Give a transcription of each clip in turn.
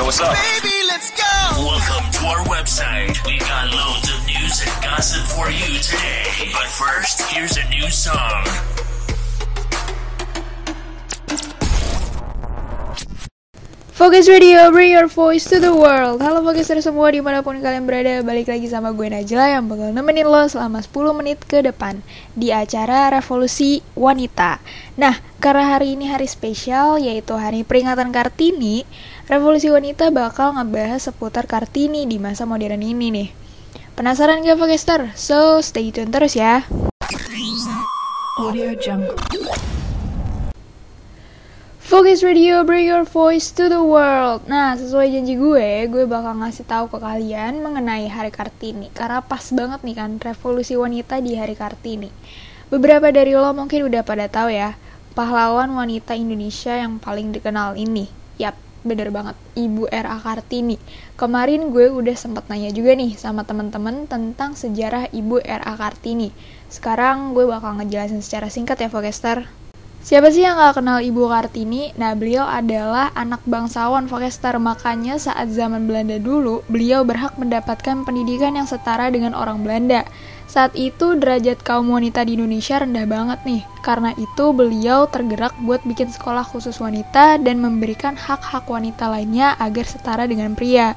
Yo, what's up? Baby, let's go. Welcome to our website. We got loads of news and gossip for you today. But first, here's a new song. Focus Radio, bring your voice to the world Halo Focuser semua di mana pun kalian berada Balik lagi sama gue Najla yang bakal nemenin lo selama 10 menit ke depan Di acara Revolusi Wanita Nah, karena hari ini hari spesial yaitu hari peringatan Kartini Revolusi Wanita bakal ngebahas seputar Kartini di masa modern ini nih Penasaran gak Focuster? So, stay tune terus ya Audio Jungle. Focus Radio, bring your voice to the world. Nah, sesuai janji gue, gue bakal ngasih tahu ke kalian mengenai Hari Kartini. Karena pas banget nih kan, revolusi wanita di Hari Kartini. Beberapa dari lo mungkin udah pada tahu ya, pahlawan wanita Indonesia yang paling dikenal ini. Yap, bener banget, Ibu R.A. Kartini. Kemarin gue udah sempet nanya juga nih sama temen-temen tentang sejarah Ibu R.A. Kartini. Sekarang gue bakal ngejelasin secara singkat ya, Focaster. Siapa sih yang gak kenal Ibu Kartini? Nah, beliau adalah anak bangsawan Vokester, makanya saat zaman Belanda dulu, beliau berhak mendapatkan pendidikan yang setara dengan orang Belanda. Saat itu, derajat kaum wanita di Indonesia rendah banget nih. Karena itu, beliau tergerak buat bikin sekolah khusus wanita dan memberikan hak-hak wanita lainnya agar setara dengan pria.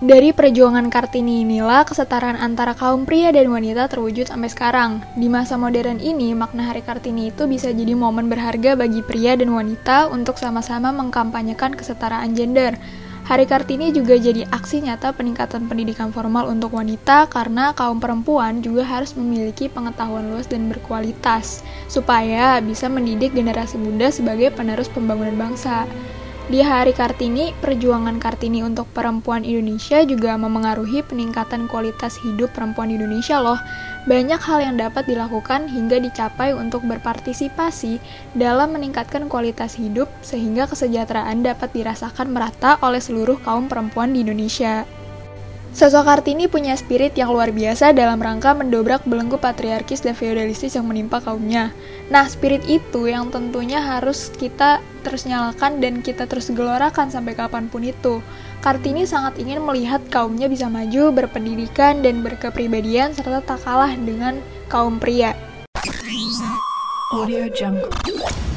Dari perjuangan Kartini inilah kesetaraan antara kaum pria dan wanita terwujud sampai sekarang. Di masa modern ini, makna Hari Kartini itu bisa jadi momen berharga bagi pria dan wanita untuk sama-sama mengkampanyekan kesetaraan gender. Hari Kartini juga jadi aksi nyata peningkatan pendidikan formal untuk wanita karena kaum perempuan juga harus memiliki pengetahuan luas dan berkualitas supaya bisa mendidik generasi muda sebagai penerus pembangunan bangsa. Di Hari Kartini, perjuangan Kartini untuk perempuan Indonesia juga memengaruhi peningkatan kualitas hidup perempuan Indonesia loh. Banyak hal yang dapat dilakukan hingga dicapai untuk berpartisipasi dalam meningkatkan kualitas hidup sehingga kesejahteraan dapat dirasakan merata oleh seluruh kaum perempuan di Indonesia. Sosok Kartini punya spirit yang luar biasa dalam rangka mendobrak belenggu patriarkis dan feodalistis yang menimpa kaumnya. Nah, spirit itu yang tentunya harus kita terus nyalakan dan kita terus gelorakan sampai kapan pun itu. Kartini sangat ingin melihat kaumnya bisa maju, berpendidikan, dan berkepribadian serta tak kalah dengan kaum pria. Audio Jungle.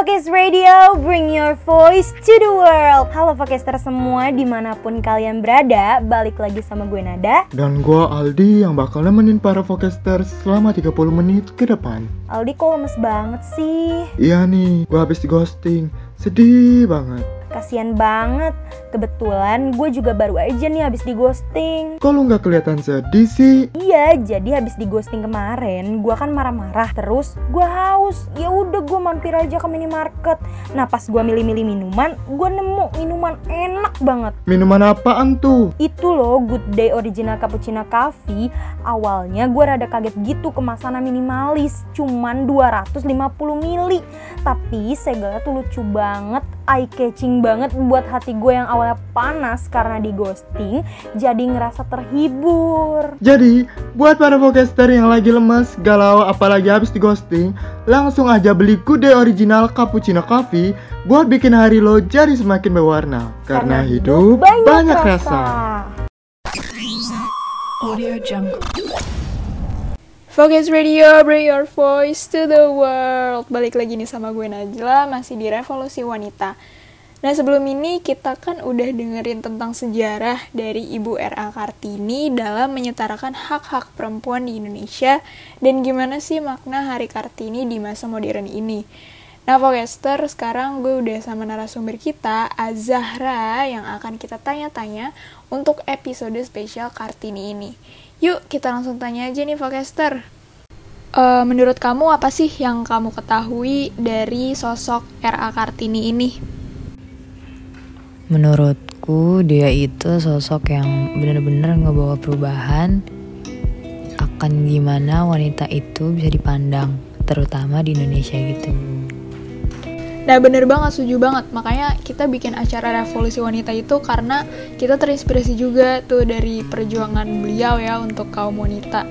Focus Radio, bring your voice to the world Halo Focuster semua, di mana pun kalian berada Balik lagi sama gue Nada Dan gua Aldi yang bakal nemenin para Vokesters selama 30 menit ke depan. Aldi kok lemes banget sih Iya nih, gua habis di ghosting. Sedih banget. Kasian banget Kebetulan gue juga baru aja nih habis di ghosting lu nggak kelihatan sedih sih? Iya, jadi habis di ghosting kemarin, gue kan marah-marah terus. Gue haus, ya udah gue mampir aja ke minimarket. Nah pas gue milih-milih minuman, gue nemu minuman enak banget. Minuman apaan tuh? Itu loh Good Day Original Cappuccino Coffee. Awalnya gue rada kaget gitu kemasannya minimalis, cuman 250 mili. Tapi segalnya tuh lucu banget, eye catching banget buat hati gue yang awalnya panas karena di ghosting, jadi ngerasa terhibur. Jadi, buat para Vokester yang lagi lemes, galau, apalagi habis di ghosting, langsung aja beli Day Original Cappuccino Coffee buat bikin hari lo jadi semakin berwarna. Karena, hidup banyak, rasa. Audio Jungle. Focus Radio, bring your voice to the world. Balik lagi nih sama gue Najla, masih di Revolusi Wanita. Nah sebelum ini kita kan udah dengerin tentang sejarah dari Ibu R.A. Kartini dalam menyetarakan hak-hak perempuan di Indonesia dan gimana sih makna Hari Kartini di masa modern ini. Nah Vogester, sekarang gue udah sama narasumber kita, Azahra, yang akan kita tanya-tanya untuk episode spesial Kartini ini. Yuk kita langsung tanya aja nih Vogester. Eh, menurut kamu apa sih yang kamu ketahui dari sosok R.A. Kartini ini? Menurutku dia itu sosok yang benar-benar ngebawa perubahan akan gimana wanita itu bisa dipandang, terutama di Indonesia gitu. Nah bener banget, setuju banget. Makanya kita bikin acara revolusi wanita itu karena kita terinspirasi juga tuh dari perjuangan beliau ya untuk kaum wanita.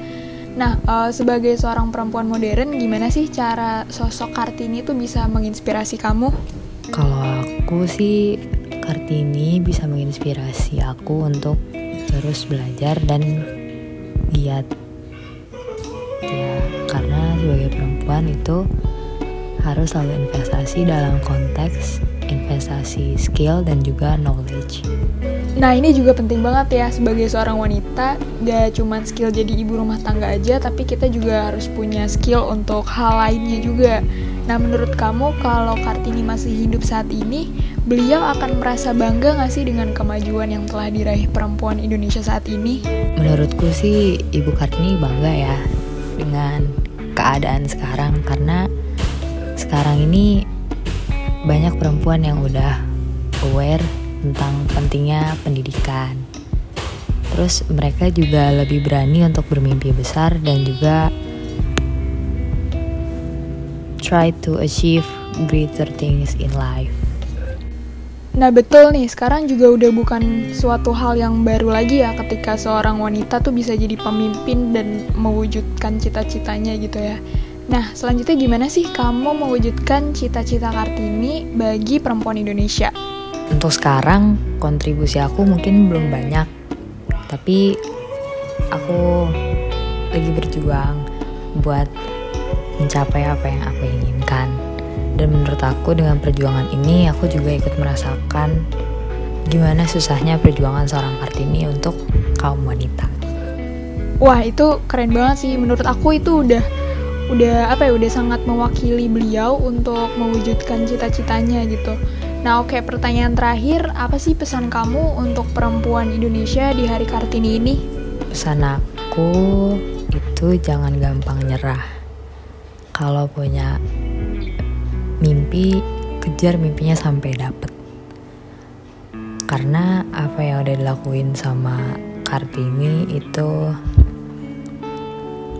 Nah, eh, sebagai seorang perempuan modern, gimana sih cara sosok Kartini tuh bisa menginspirasi kamu? Kalau aku sih Kartini bisa menginspirasi aku untuk terus belajar dan giat. Ya, karena sebagai perempuan itu harus selalu investasi dalam konteks investasi skill dan juga knowledge. Nah ini juga penting banget ya sebagai seorang wanita Gak cuma skill jadi ibu rumah tangga aja Tapi kita juga harus punya skill untuk hal lainnya juga Nah menurut kamu kalau Kartini masih hidup saat ini Beliau akan merasa bangga gak sih dengan kemajuan yang telah diraih perempuan Indonesia saat ini? Menurutku sih Ibu Kartini bangga ya Dengan keadaan sekarang Karena sekarang ini banyak perempuan yang udah aware tentang pentingnya pendidikan. Terus mereka juga lebih berani untuk bermimpi besar dan juga try to achieve greater things in life. Nah betul nih, sekarang juga udah bukan suatu hal yang baru lagi ya ketika seorang wanita tuh bisa jadi pemimpin dan mewujudkan cita-citanya gitu ya. Nah, selanjutnya gimana sih kamu mewujudkan cita-cita Kartini bagi perempuan Indonesia? Untuk sekarang, kontribusi aku mungkin belum banyak, tapi aku lagi berjuang buat mencapai apa yang aku inginkan. Dan menurut aku dengan perjuangan ini, aku juga ikut merasakan gimana susahnya perjuangan seorang Kartini untuk kaum wanita. Wah, itu keren banget sih. Menurut aku itu udah udah apa ya udah sangat mewakili beliau untuk mewujudkan cita-citanya gitu. Nah oke okay, pertanyaan terakhir apa sih pesan kamu untuk perempuan Indonesia di Hari Kartini ini? Pesan aku itu jangan gampang nyerah. Kalau punya mimpi kejar mimpinya sampai dapet. Karena apa yang udah dilakuin sama Kartini itu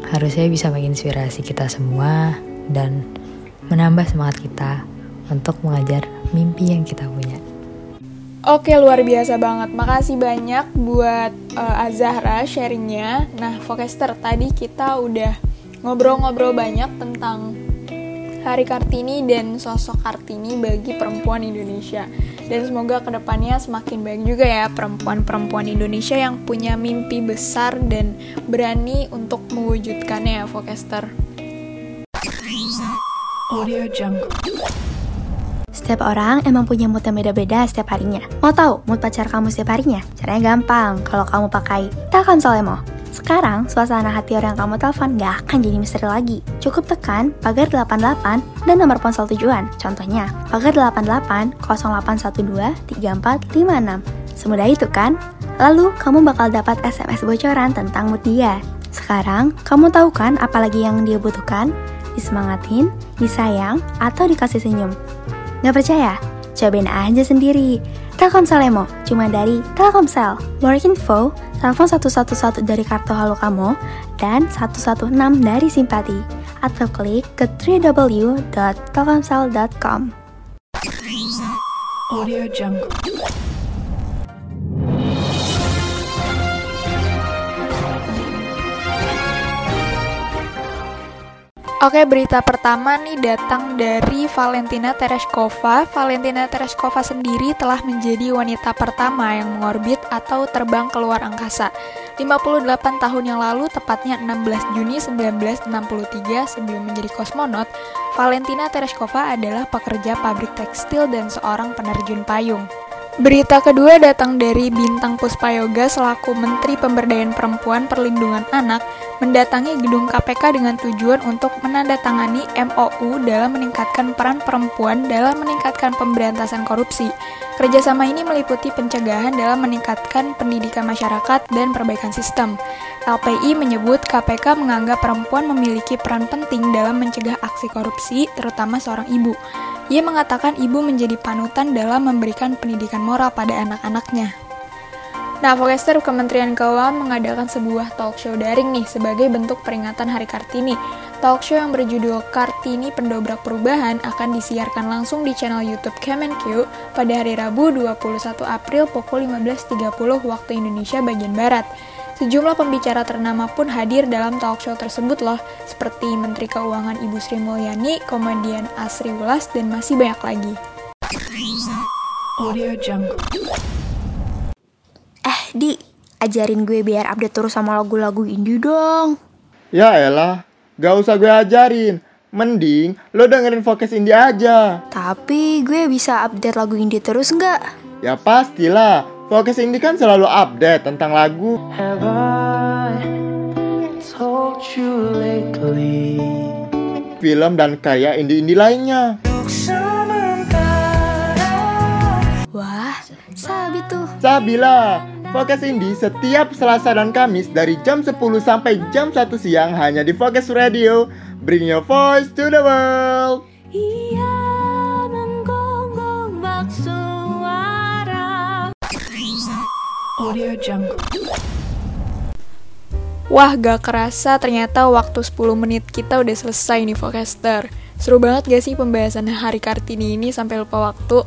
harusnya bisa menginspirasi kita semua dan menambah semangat kita untuk mengajar mimpi yang kita punya. Oke, luar biasa banget. Makasih banyak buat uh, Azahra sharingnya. Nah, Vokester, tadi kita udah ngobrol-ngobrol banyak tentang Hari Kartini dan sosok Kartini bagi perempuan Indonesia. Dan semoga ke depannya semakin baik juga ya perempuan-perempuan Indonesia yang punya mimpi besar dan berani untuk mewujudkannya ya, Vokester. Audio Jungle. Setiap orang emang punya mood yang beda-beda setiap harinya. Mau tahu mood pacar kamu setiap harinya? Caranya gampang kalau kamu pakai Telkomsel Emo. Sekarang, suasana hati orang yang kamu telepon gak akan jadi misteri lagi. Cukup tekan pagar 88 dan nomor ponsel tujuan. Contohnya, pagar 88 0812 3456. Semudah itu kan? Lalu, kamu bakal dapat SMS bocoran tentang mood dia. Sekarang, kamu tahu kan apalagi yang dia butuhkan? Disemangatin, disayang, atau dikasih senyum. Gak percaya? Cobain aja sendiri. Telkomsel Emo, cuma dari Telkomsel. More info, telepon 111 dari kartu halo kamu dan 116 dari simpati. Atau klik ke www.telkomsel.com. Audio Jungle. Oke, berita pertama nih datang dari Valentina Tereshkova. Valentina Tereshkova sendiri telah menjadi wanita pertama yang mengorbit atau terbang keluar angkasa. 58 tahun yang lalu, tepatnya 16 Juni 1963 sebelum menjadi kosmonot, Valentina Tereshkova adalah pekerja pabrik tekstil dan seorang penerjun payung. Berita kedua datang dari Bintang Puspayoga selaku Menteri Pemberdayaan Perempuan Perlindungan Anak mendatangi gedung KPK dengan tujuan untuk menandatangani MOU dalam meningkatkan peran perempuan dalam meningkatkan pemberantasan korupsi. Kerjasama ini meliputi pencegahan dalam meningkatkan pendidikan masyarakat dan perbaikan sistem. LPI menyebut KPK menganggap perempuan memiliki peran penting dalam mencegah aksi korupsi, terutama seorang ibu. Ia mengatakan ibu menjadi panutan dalam memberikan pendidikan moral pada anak-anaknya. Nah, Vokester Kementerian Keuangan mengadakan sebuah talk show daring nih sebagai bentuk peringatan Hari Kartini. Talk show yang berjudul Kartini Pendobrak Perubahan akan disiarkan langsung di channel YouTube Kemenq pada hari Rabu 21 April pukul 15.30 waktu Indonesia bagian Barat. Sejumlah pembicara ternama pun hadir dalam talk show tersebut loh, seperti Menteri Keuangan Ibu Sri Mulyani, komedian Asri Wulas, dan masih banyak lagi. Audio Jungle. Di, ajarin gue biar update terus sama lagu-lagu indie dong. Ya elah, gak usah gue ajarin. Mending lo dengerin Focus Indie aja. Tapi gue bisa update lagu indie terus nggak? Ya pastilah, Focus Indie kan selalu update tentang lagu. Film dan karya indie-indie lainnya. Wah, sabi tuh. Sabila, Focus Indie setiap Selasa dan Kamis dari jam 10 sampai jam 1 siang hanya di Focus Radio. Bring your voice to the world. Iya, menggonggong bak suara. Audio Jungle. Wah gak kerasa ternyata waktu 10 menit kita udah selesai nih Forecaster Seru banget gak sih pembahasan Hari Kartini ini sampai lupa waktu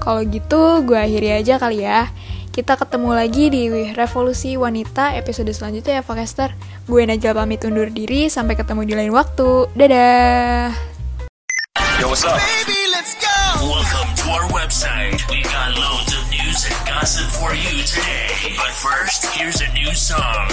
Kalau gitu gue akhiri aja kali ya Kita ketemu lagi di Revolusi Wanita episode selanjutnya ya Forecaster Gue Najla pamit undur diri sampai ketemu di lain waktu Dadah Welcome to our website. We got loads of news and gossip for you today. But first, here's a new song.